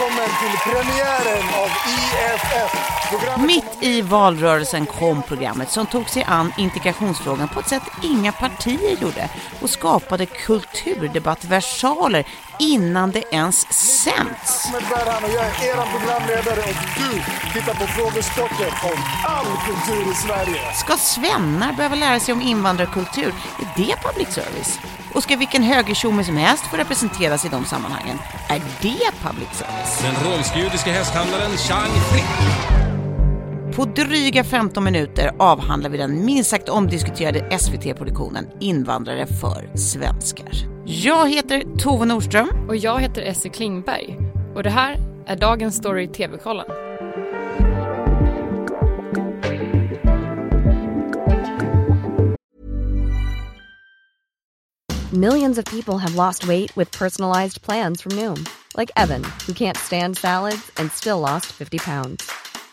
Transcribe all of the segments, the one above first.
välkommen till premiären av IFF. Mitt i valrörelsen kom programmet som tog sig an integrationsfrågan på ett sätt inga partier gjorde och skapade kulturdebattversaler innan det ens sänds. jag är er programledare och du tittar på frågesporten om all kultur i Sverige. Ska svennar behöva lära sig om invandrarkultur? Är det public service? Och ska vilken högertjomme som helst få representeras i de sammanhangen? Är det public service? Den rolfsk-judiska hästhandlaren Chang Frick. På dryga 15 minuter avhandlar vi den minst sagt omdiskuterade SVT-produktionen Invandrare för svenskar. Jag heter Tove Nordström. Och jag heter Essie Klingberg. Och det här är Dagens Story TV-kollen. Millions of people have lost weight with personalized plans from Noom. Like Evan, who can't stand salads and still lost 50 pounds.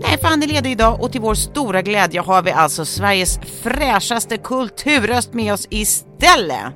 Nej, för han är ledig idag och till vår stora glädje har vi alltså Sveriges fräschaste kulturröst med oss istället.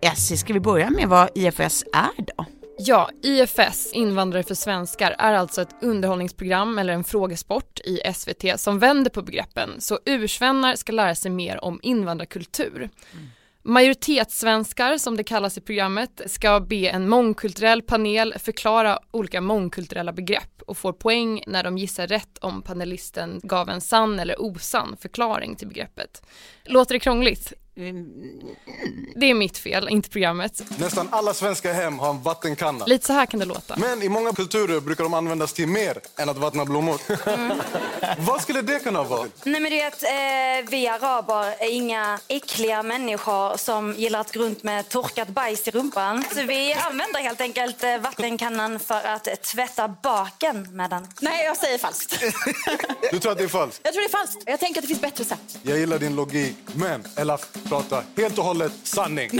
Essie, ska vi börja med vad IFS är då? Ja, IFS, Invandrare för svenskar, är alltså ett underhållningsprogram eller en frågesport i SVT som vänder på begreppen så ursvennar ska lära sig mer om invandrarkultur. Mm. Majoritetssvenskar, som det kallas i programmet, ska be en mångkulturell panel förklara olika mångkulturella begrepp och får poäng när de gissar rätt om panelisten gav en sann eller osann förklaring till begreppet. Låter det krångligt? Det är mitt fel, inte programmet. Nästan alla svenska hem har en vattenkanna. Lite så här kan det låta. Men i många kulturer brukar de användas till mer än att vattna blommor. Mm. Vad skulle det kunna vara? Nej men du vet, eh, vi araber är inga äckliga människor som gillar att gå runt med torkat bajs i rumpan. Så vi använder helt enkelt eh, vattenkannan för att tvätta baken med den. Nej, jag säger falskt. du tror att det är falskt? Jag tror det är falskt. Jag tänker att det finns bättre sätt. Jag gillar din logik, men Elaf pratar helt och hållet sanning.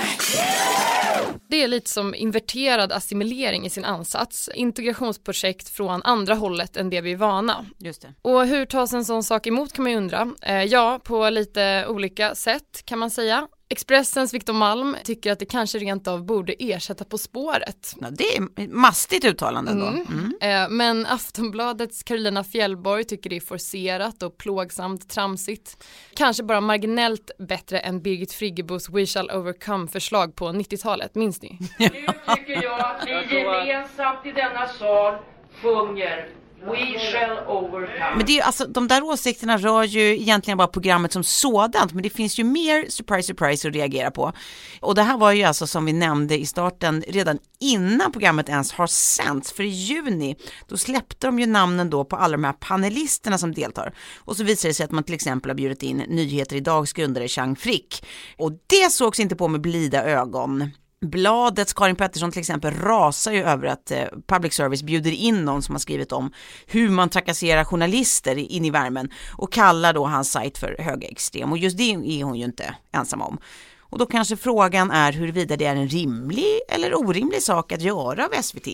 Det är lite som inverterad assimilering i sin ansats. Integrationsprojekt från andra hållet än det vi är vana. Just det. Och hur tas en sån sak emot kan man ju undra. Eh, ja, på lite olika sätt kan man säga. Expressens Viktor Malm tycker att det kanske rent av borde ersätta På spåret. Ja, det är mastigt uttalande ändå. Mm. Mm. Eh, men Aftonbladets Carolina Fjällborg tycker det är forcerat och plågsamt tramsigt. Kanske bara marginellt bättre än Birgit Friggebos We shall overcome förslag på 90-talet, minns ni? Nu tycker jag att vi gemensamt i denna sal sjunger We shall overcome. Men det är alltså, de där åsikterna rör ju egentligen bara programmet som sådant, men det finns ju mer surprise surprise att reagera på. Och det här var ju alltså som vi nämnde i starten redan innan programmet ens har sänts, för i juni då släppte de ju namnen då på alla de här panelisterna som deltar. Och så visade det sig att man till exempel har bjudit in Nyheter Idags grundare Chang Frick. Och det sågs inte på med blida ögon. Bladets Karin Pettersson till exempel rasar ju över att eh, public service bjuder in någon som har skrivit om hur man trakasserar journalister in i värmen och kallar då hans sajt för högerextrem och just det är hon ju inte ensam om. Och då kanske frågan är huruvida det är en rimlig eller orimlig sak att göra av SVT.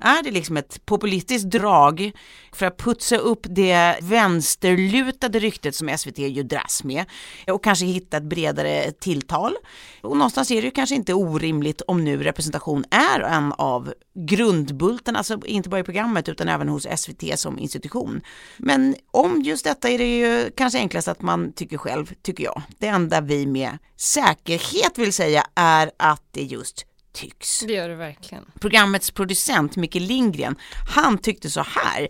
Är det liksom ett populistiskt drag för att putsa upp det vänsterlutade ryktet som SVT ju dras med och kanske hitta ett bredare tilltal? Och någonstans är det ju kanske inte orimligt om nu representation är en av grundbultarna, alltså inte bara i programmet utan även hos SVT som institution. Men om just detta är det ju kanske enklast att man tycker själv, tycker jag. Det enda vi med säkerhet vill säga är att det just tycks. Det gör det verkligen. Programmets producent Micke Lindgren, han tyckte så här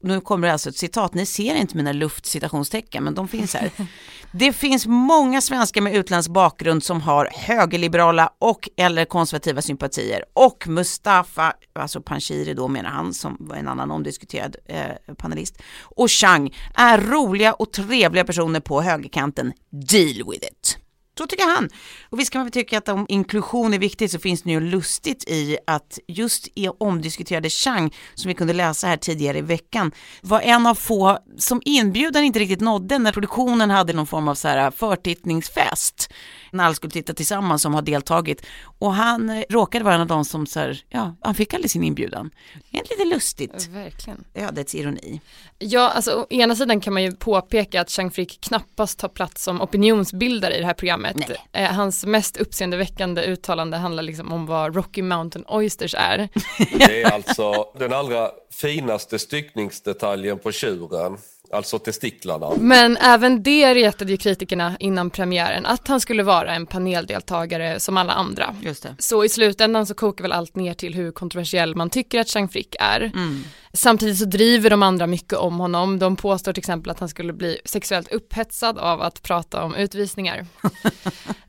nu kommer det alltså ett citat, ni ser inte mina luftcitationstecken men de finns här. Det finns många svenskar med utländsk bakgrund som har högerliberala och eller konservativa sympatier och Mustafa, alltså Panshiri då menar han som var en annan omdiskuterad eh, panelist och Chang är roliga och trevliga personer på högerkanten. Deal with it. Så tycker han. Och visst kan man väl tycka att om inklusion är viktigt så finns det ju lustigt i att just i omdiskuterade Chang, som vi kunde läsa här tidigare i veckan, var en av få som inbjudan inte riktigt nådde när produktionen hade någon form av så här förtittningsfest när alla skulle titta tillsammans som har deltagit. Och han eh, råkade vara en av de som så här, ja, han fick aldrig sin inbjudan. Det är lite lustigt. Verkligen. Ödets ironi. Ja, alltså å ena sidan kan man ju påpeka att Chang Frick knappast tar plats som opinionsbildare i det här programmet. Nej. Eh, hans mest uppseendeväckande uttalande handlar liksom om vad Rocky Mountain Oysters är. Det är alltså den allra finaste styckningsdetaljen på tjuren, alltså testiklarna. Men även det retade ju kritikerna innan premiären, att han skulle vara en paneldeltagare som alla andra. Just det. Så i slutändan så kokar väl allt ner till hur kontroversiell man tycker att Chang Frick är. Mm. Samtidigt så driver de andra mycket om honom. De påstår till exempel att han skulle bli sexuellt upphetsad av att prata om utvisningar.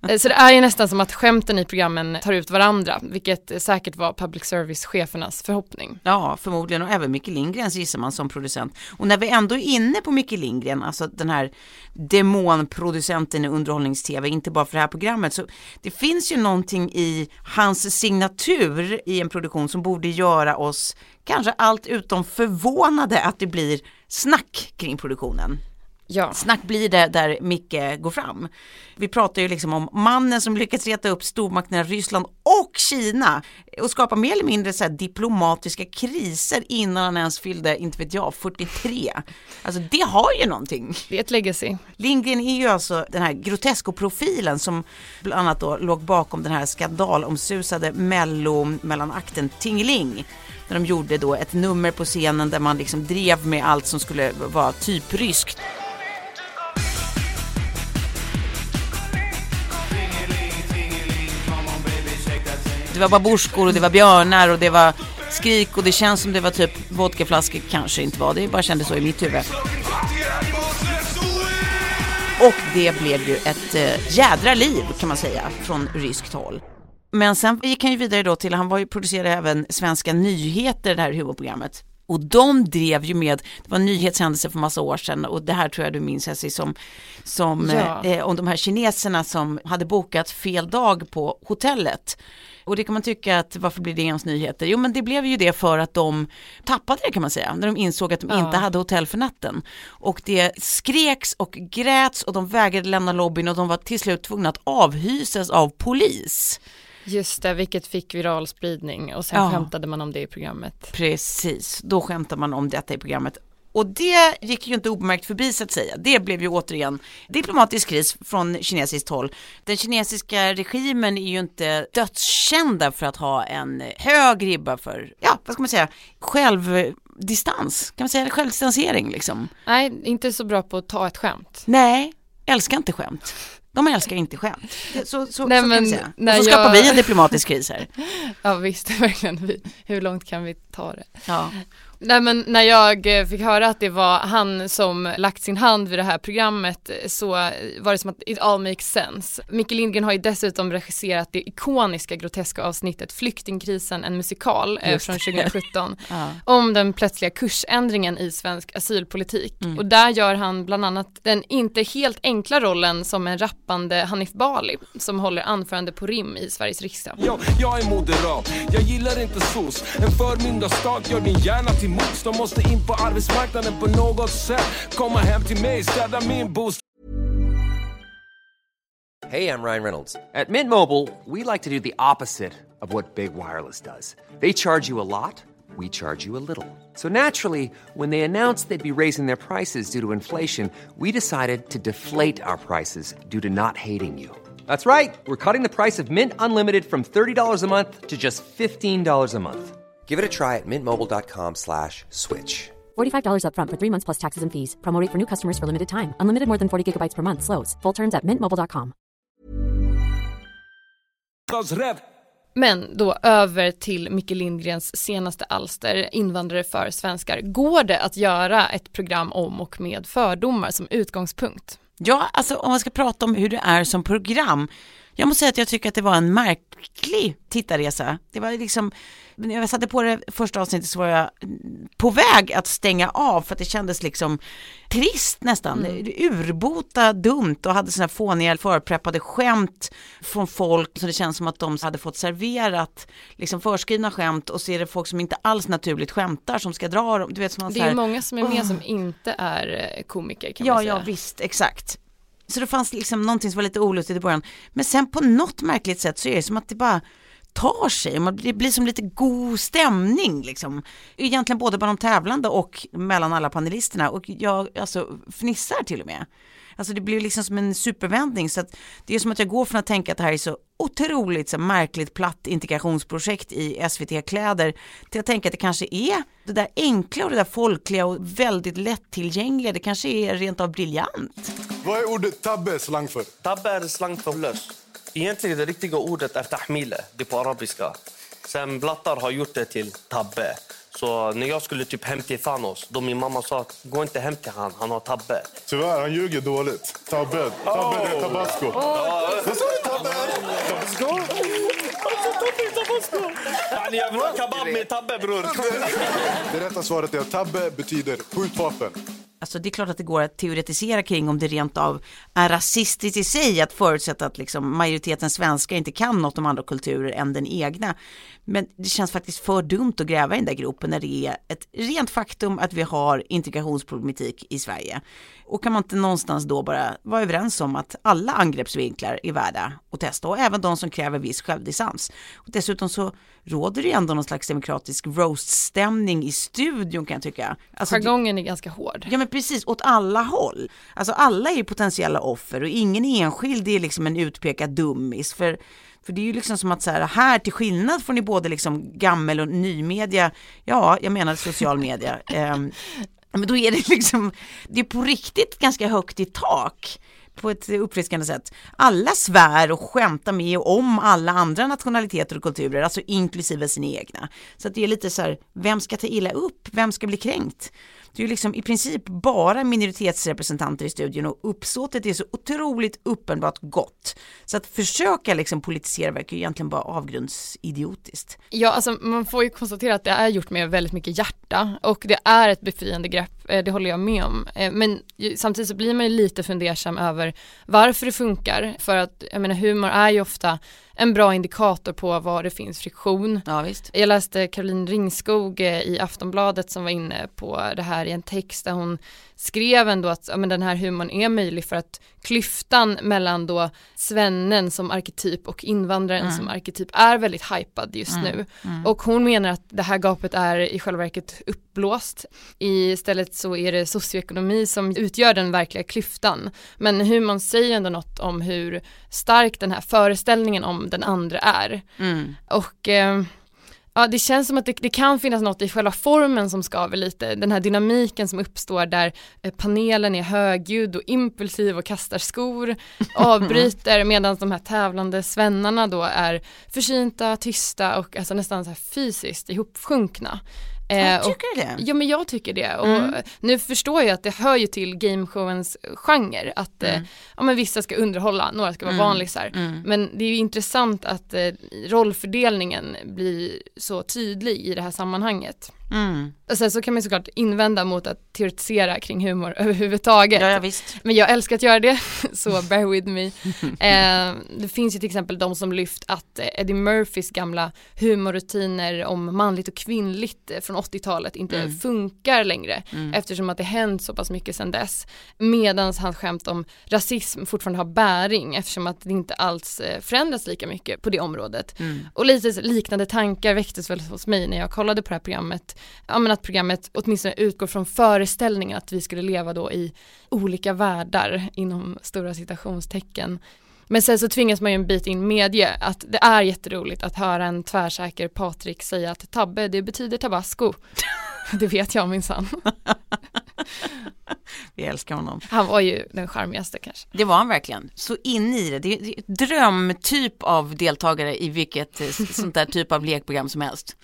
Eh, så det är ju nästan som att skämten i programmen tar ut varandra, vilket säkert var public service-chefernas förhoppning. Ja, förmodligen och även Micke Lindgrens gissar man som producent. Och när vi ändå är inne på Micke Lindgren, alltså den här demonproducenten i underhållnings-tv, inte bara för det här programmet, så det finns ju någonting i hans signatur i en produktion som borde göra oss kanske allt utom förvånade att det blir snack kring produktionen. Ja. Snack blir det där Micke går fram. Vi pratar ju liksom om mannen som lyckats reta upp stormakterna Ryssland och Kina och skapa mer eller mindre så diplomatiska kriser innan han ens fyllde, inte vet jag, 43. Alltså det har ju någonting. Det är ett legacy. Lindgren är ju alltså den här grotesko-profilen som bland annat då låg bakom den här skandalomsusade mello mellan akten Tingeling. När de gjorde då ett nummer på scenen där man liksom drev med allt som skulle vara typ ryskt. Det var babusjkor och det var björnar och det var skrik och det känns som det var typ vodkaflaskor, kanske inte var, det bara kändes så i mitt huvud. Och det blev ju ett eh, jädra liv kan man säga från ryskt håll. Men sen gick han ju vidare då till, han var ju producerade även Svenska nyheter, det här huvudprogrammet. Och de drev ju med, det var en nyhetshändelse för massa år sedan och det här tror jag du minns Essie som, som Ja. eh, om de här kineserna som hade bokat fel dag på hotellet. Och det kan man tycka att varför blir det ens nyheter? Jo men det blev ju det för att de tappade det kan man säga, när de insåg att de Ja. inte hade hotell för natten. Och det skreks och gräts och de vägrade lämna lobbyn och de var till slut tvungna att avhysas av polis. Just det, vilket fick viral spridning och sen Ja. skämtade man om det i programmet. Precis, då skämtar man om detta i programmet. Och det gick ju inte obemärkt förbi så att säga. Det blev ju återigen diplomatisk kris från kinesiskt håll. Den kinesiska regimen är ju inte dödskända för att ha en hög ribba för, ja vad ska man säga, självdistans. Kan man säga självdistansering liksom? Nej, inte så bra på att ta ett skämt. Nej, älskar inte skämt. De älskar inte skämt. Så, så, Nej, så kan men säga. när Och så skapar jag- vi en diplomatisk kris här. Ja visst, verkligen. Hur långt kan vi ta det? Ja. Nej men när jag eh, fick höra att det var han som lagt sin hand vid det här programmet eh, så var det som att it all makes sense. Micke Lindgren har ju dessutom regisserat det ikoniska groteska avsnittet Flyktingkrisen, en musikal eh, Just från det. 2017 Ja. om den plötsliga kursändringen i svensk asylpolitik. Mm. Och där gör han bland annat den inte helt enkla rollen som en rappande Hanif Bali som håller anförande på rim i Sveriges riksdag. Jag, jag är moderat, jag gillar inte sos En förmyndarstat gör din hjärna till mos De måste in på arbetsmarknaden på något sätt Komma hem till mig, städa min bostad Hey, I'm Ryan Reynolds. At Mint Mobile, we like to do the opposite of what Big Wireless does. They charge you a lot, we charge you a little. So naturally, when they announced they'd be raising their prices due to inflation, we decided to deflate our prices due to not hating you. That's right. We're cutting the price of Mint Unlimited from $30 a month to just $15 a month. Give it a try at mintmobile.com slash switch. $45 upfront for three months plus taxes and fees. Promo rate for new customers for limited time. Unlimited more than 40 gigabytes per month. Slows. Full terms at mintmobile.com. Men då över till Micke Lindgrens senaste alster, Invandrare för svenskar. Går det att göra ett program om och med fördomar som utgångspunkt? Ja, alltså om man ska prata om hur det är som program Jag måste säga att jag tycker att det var en märklig tittarresa. Det var liksom, när jag satte på det första avsnittet så var jag på väg att stänga av för att det kändes liksom trist nästan, mm. urbota dumt och hade sådana fåniga förpreppade skämt från folk så det känns som att de hade fått serverat liksom förskrivna skämt och så är det folk som inte alls naturligt skämtar som ska dra dem. Du vet, som det är här, många som är med oh. som inte är eh, komiker kan ja, man säga. Ja, visst, exakt. Så det fanns liksom någonting som var lite olustigt i början. Men sen på något märkligt sätt så är det som att det bara tar sig, det blir som lite god stämning liksom. Egentligen både bland de tävlande och mellan alla panelisterna och jag alltså fnissar till och med. Alltså det blir liksom som en supervändning så att det är som att jag går från att tänka att det här är så otroligt så märkligt platt integrationsprojekt i SVT-kläder till att tänka att det kanske är det där enkla och det där folkliga och väldigt lättillgängliga. Det kanske är rent av briljant. Vad är ordet tabbe slang för? Tabbe är slang för lös. Egentligen det riktiga ordet är tahmile, det på arabiska. Sen blattar har gjort det till tabbe. Så när jag skulle typ hem till Thanos, då min mamma sa att gå inte hem till han, han har tabbe. Tyvärr, han ljuger dåligt. Tabbe, tabbe det är tabasco. Oh. Vad sa du tabbe? Tabasco? Jag vill ha kebab med tabbe bror. Det rätta svaret är att tabbe betyder skjutvapen. Alltså det är klart att det går att teoretisera kring om det rent av är rasistiskt i sig att förutsätta att liksom majoriteten svenskar inte kan något om andra kulturer än den egna. Men det känns faktiskt för dumt att gräva i den där gropen när det är ett rent faktum att vi har integrationsproblematik i Sverige. Och kan man inte någonstans då bara vara överens om att alla angreppsvinklar är värda att testa och även de som kräver viss självdistans. Och dessutom så råder det ju ändå någon slags demokratisk roast-stämning i studion kan jag tycka. Alltså, Jargongen är ganska hård. Ja men precis, åt alla håll. Alltså alla är ju potentiella offer och ingen enskild är liksom en utpekad dummis. För för det är ju liksom som att så här, här till skillnad från i både liksom gammel och nymedia, ja, jag menar social media, eh, men då är det liksom, det är på riktigt ganska högt i tak på ett uppfriskande sätt. Alla svär och skämtar med och om alla andra nationaliteter och kulturer, alltså inklusive sina egna. Så att det är lite så här, vem ska ta illa upp? Vem ska bli kränkt? Det är ju liksom i princip bara minoritetsrepresentanter i studion och uppsåtet är så otroligt uppenbart gott. Så att försöka liksom politisera verkar ju egentligen bara avgrundsidiotiskt. Ja, alltså man får ju konstatera att det är gjort med väldigt mycket hjärta och det är ett befriande grepp, det håller jag med om. Eh, men samtidigt så blir man ju lite fundersam över varför det funkar, för att jag menar humor är ju ofta en bra indikator på var det finns friktion. Ja, visst. Jag läste Caroline Ringskog eh, i Aftonbladet som var inne på det här i en text där hon skrev ändå att ja, men den här humorn är möjlig för att klyftan mellan då svennen som arketyp och invandraren mm. som arketyp är väldigt hypad just mm. nu. Mm. Och hon menar att det här gapet är i själva verket uppblåst. Istället så är det socioekonomi som utgör den verkliga klyftan. Men humorn säger ändå något om hur stark den här föreställningen om den andra är. Mm. Och eh, Ja, det känns som att det, det, kan finnas något i själva formen som skaver lite. Den här dynamiken som uppstår där eh, panelen är högljudd och impulsiv och kastar skor, avbryter medan de här tävlande svennarna då är försynta, tysta och alltså nästan så här fysiskt ihopsjunkna. Eh, tycker du det? Ja men jag tycker det och mm. nu förstår jag att det hör ju till gameshowens genre att eh, mm. ja, men vissa ska underhålla, några ska vara mm. vanlisar. Mm. Men det är ju intressant att eh, rollfördelningen blir så tydlig i det här sammanhanget. Mm. Och sen så kan man såklart invända mot att teoretisera kring humor överhuvudtaget. Ja, ja, visst. Men jag älskar att göra det, så bear with me. eh, det finns ju till exempel de som lyft att Eddie Murphys gamla humorrutiner om manligt och kvinnligt från 80-talet inte mm. funkar längre mm. eftersom att det hänt så pass mycket sedan dess. Medan hans skämt om rasism fortfarande har bäring eftersom att det inte alls eh, förändras lika mycket på det området. Mm. Och lite liknande tankar väcktes väl hos mig när jag kollade på det här programmet ja, men att programmet åtminstone utgår från föreställningen att vi skulle leva då i olika världar inom stora citationstecken. Men sen så tvingas man ju en bit in medge att det är jätteroligt att höra en tvärsäker Patrik säga att tabbe det betyder tabasco. det vet jag minsann. Jag älskar honom. Han var ju den charmigaste kanske. Det var han verkligen. Så in i det. Det är det är drömtyp av deltagare i vilket eh, sånt där typ av lekprogram som helst.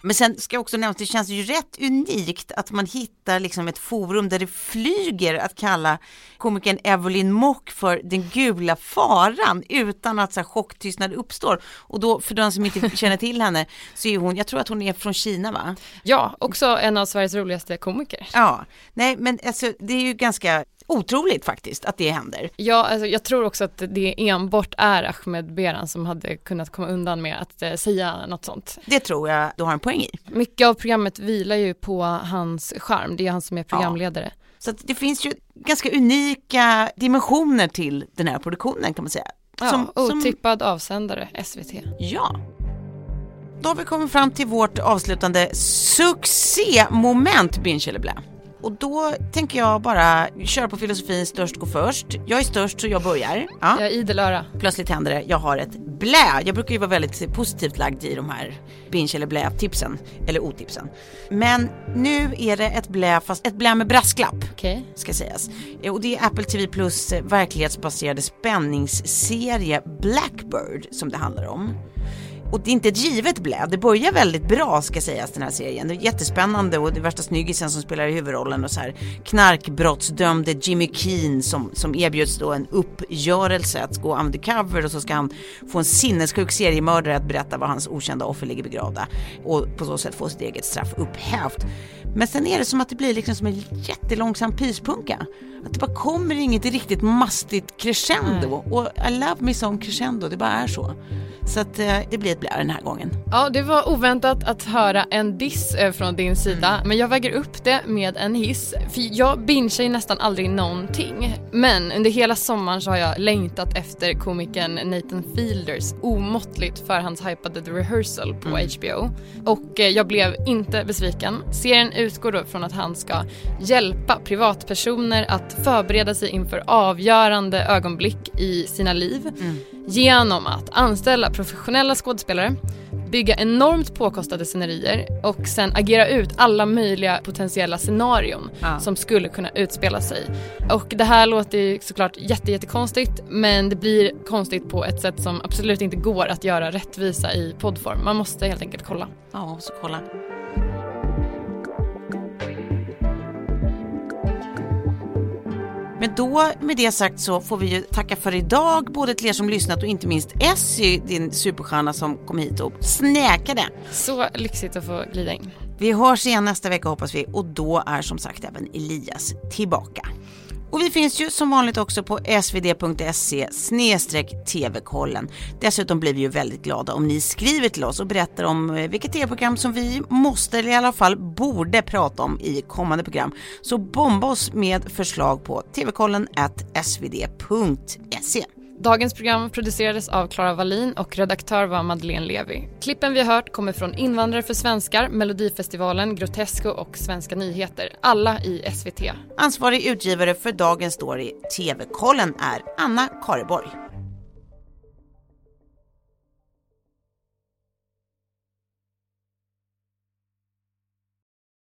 Men sen ska jag också nämna att det känns ju rätt unikt att man hittar liksom ett forum där det flyger att kalla komikern Evelyn Mock för den gula faran utan att så här, chocktystnad uppstår. Och då för de som inte känner till henne så är hon, jag tror att hon är från Kina va? Ja, också en av Sveriges roligaste komiker. Ja, nej men alltså det är ju ganska otroligt faktiskt att det händer. Ja, alltså, jag tror också att det enbart är Ahmed Beran som hade kunnat komma undan med att eh, säga något sånt. Det tror jag du har en poäng i. Mycket av programmet vilar ju på hans charm, det är han som är programledare. Så att det finns ju ganska unika dimensioner till den här produktionen kan man säga. Ja, Som- som- otippad avsändare, SVT. Ja. Då har vi kommit fram till vårt avslutande succémoment Binge eller blä. Och då tänker jag bara köra på filosofin störst går först. Jag är störst så jag börjar. Ja. Jag är idel öra. Plötsligt händer det, jag har ett blä. Jag brukar ju vara väldigt positivt lagd i de här binge eller blä tipsen, eller otipsen. Men nu är det ett blä, fast ett blä med brasklapp. Okej. Ska sägas. Och det är Apple TV Plus eh, verklighetsbaserade spänningsserie Blackbird som det handlar om. Och det är inte ett givet blä, det börjar väldigt bra ska sägas den här serien. Det är jättespännande och det är värsta snyggisen som spelar i huvudrollen och så här knarkbrottsdömde Jimmy Keen som, som erbjuds då en uppgörelse att gå undercover och så ska han få en sinnessjuk seriemördare att berätta var hans okända offer ligger begravda och på så sätt få sitt eget straff upphävt. Men sen är det som att det blir liksom som en jättelångsam pyspunka. Att det bara kommer inget riktigt mastigt crescendo och I love me some crescendo, det bara är så. Så att eh, det blir ett blä den här gången. Ja, det var oväntat att höra en diss eh, från din sida, Mm. men jag väger upp det med en hiss. För jag bingear ju nästan aldrig någonting. Men under hela sommaren så har jag längtat efter komikern Nathan Fielders omåttligt förhandshypade The Rehearsal på Mm. HBO. Och eh, jag blev inte besviken. Serien utgår då från att han ska hjälpa privatpersoner att förbereda sig inför avgörande ögonblick i sina liv genom att anställa professionella skådespelare, bygga enormt påkostade scenerier och sen agera ut alla möjliga potentiella scenarion Ja. som skulle kunna utspela sig. Och det här låter ju såklart jätte, jättekonstigt men det blir konstigt på ett sätt som absolut inte går att göra rättvisa i poddform. Man måste helt enkelt kolla. Ja, så kolla. Men då med det sagt så får vi ju tacka för idag, både till er som lyssnat och inte minst Essie, din superstjärna som kom hit och snäkade. Så lyxigt att få glida in. Vi hörs igen nästa vecka hoppas vi och då är som sagt även Elias tillbaka. Och vi finns ju som vanligt också på svd.se tv-kollen. Dessutom blir vi ju väldigt glada om ni skriver till oss och berättar om eh, vilket tv-program som vi måste eller i alla fall borde prata om i kommande program. Så bomba oss med förslag på tvkollen svd.se. Dagens program producerades av Klara Wallin och redaktör var Madeleine Levi. Klippen vi har hört kommer från Invandrare för svenskar, Melodifestivalen, Grotesco och Svenska nyheter. Alla i SVT. Ansvarig utgivare för dagens story TV-kollen är Anna Kareborg.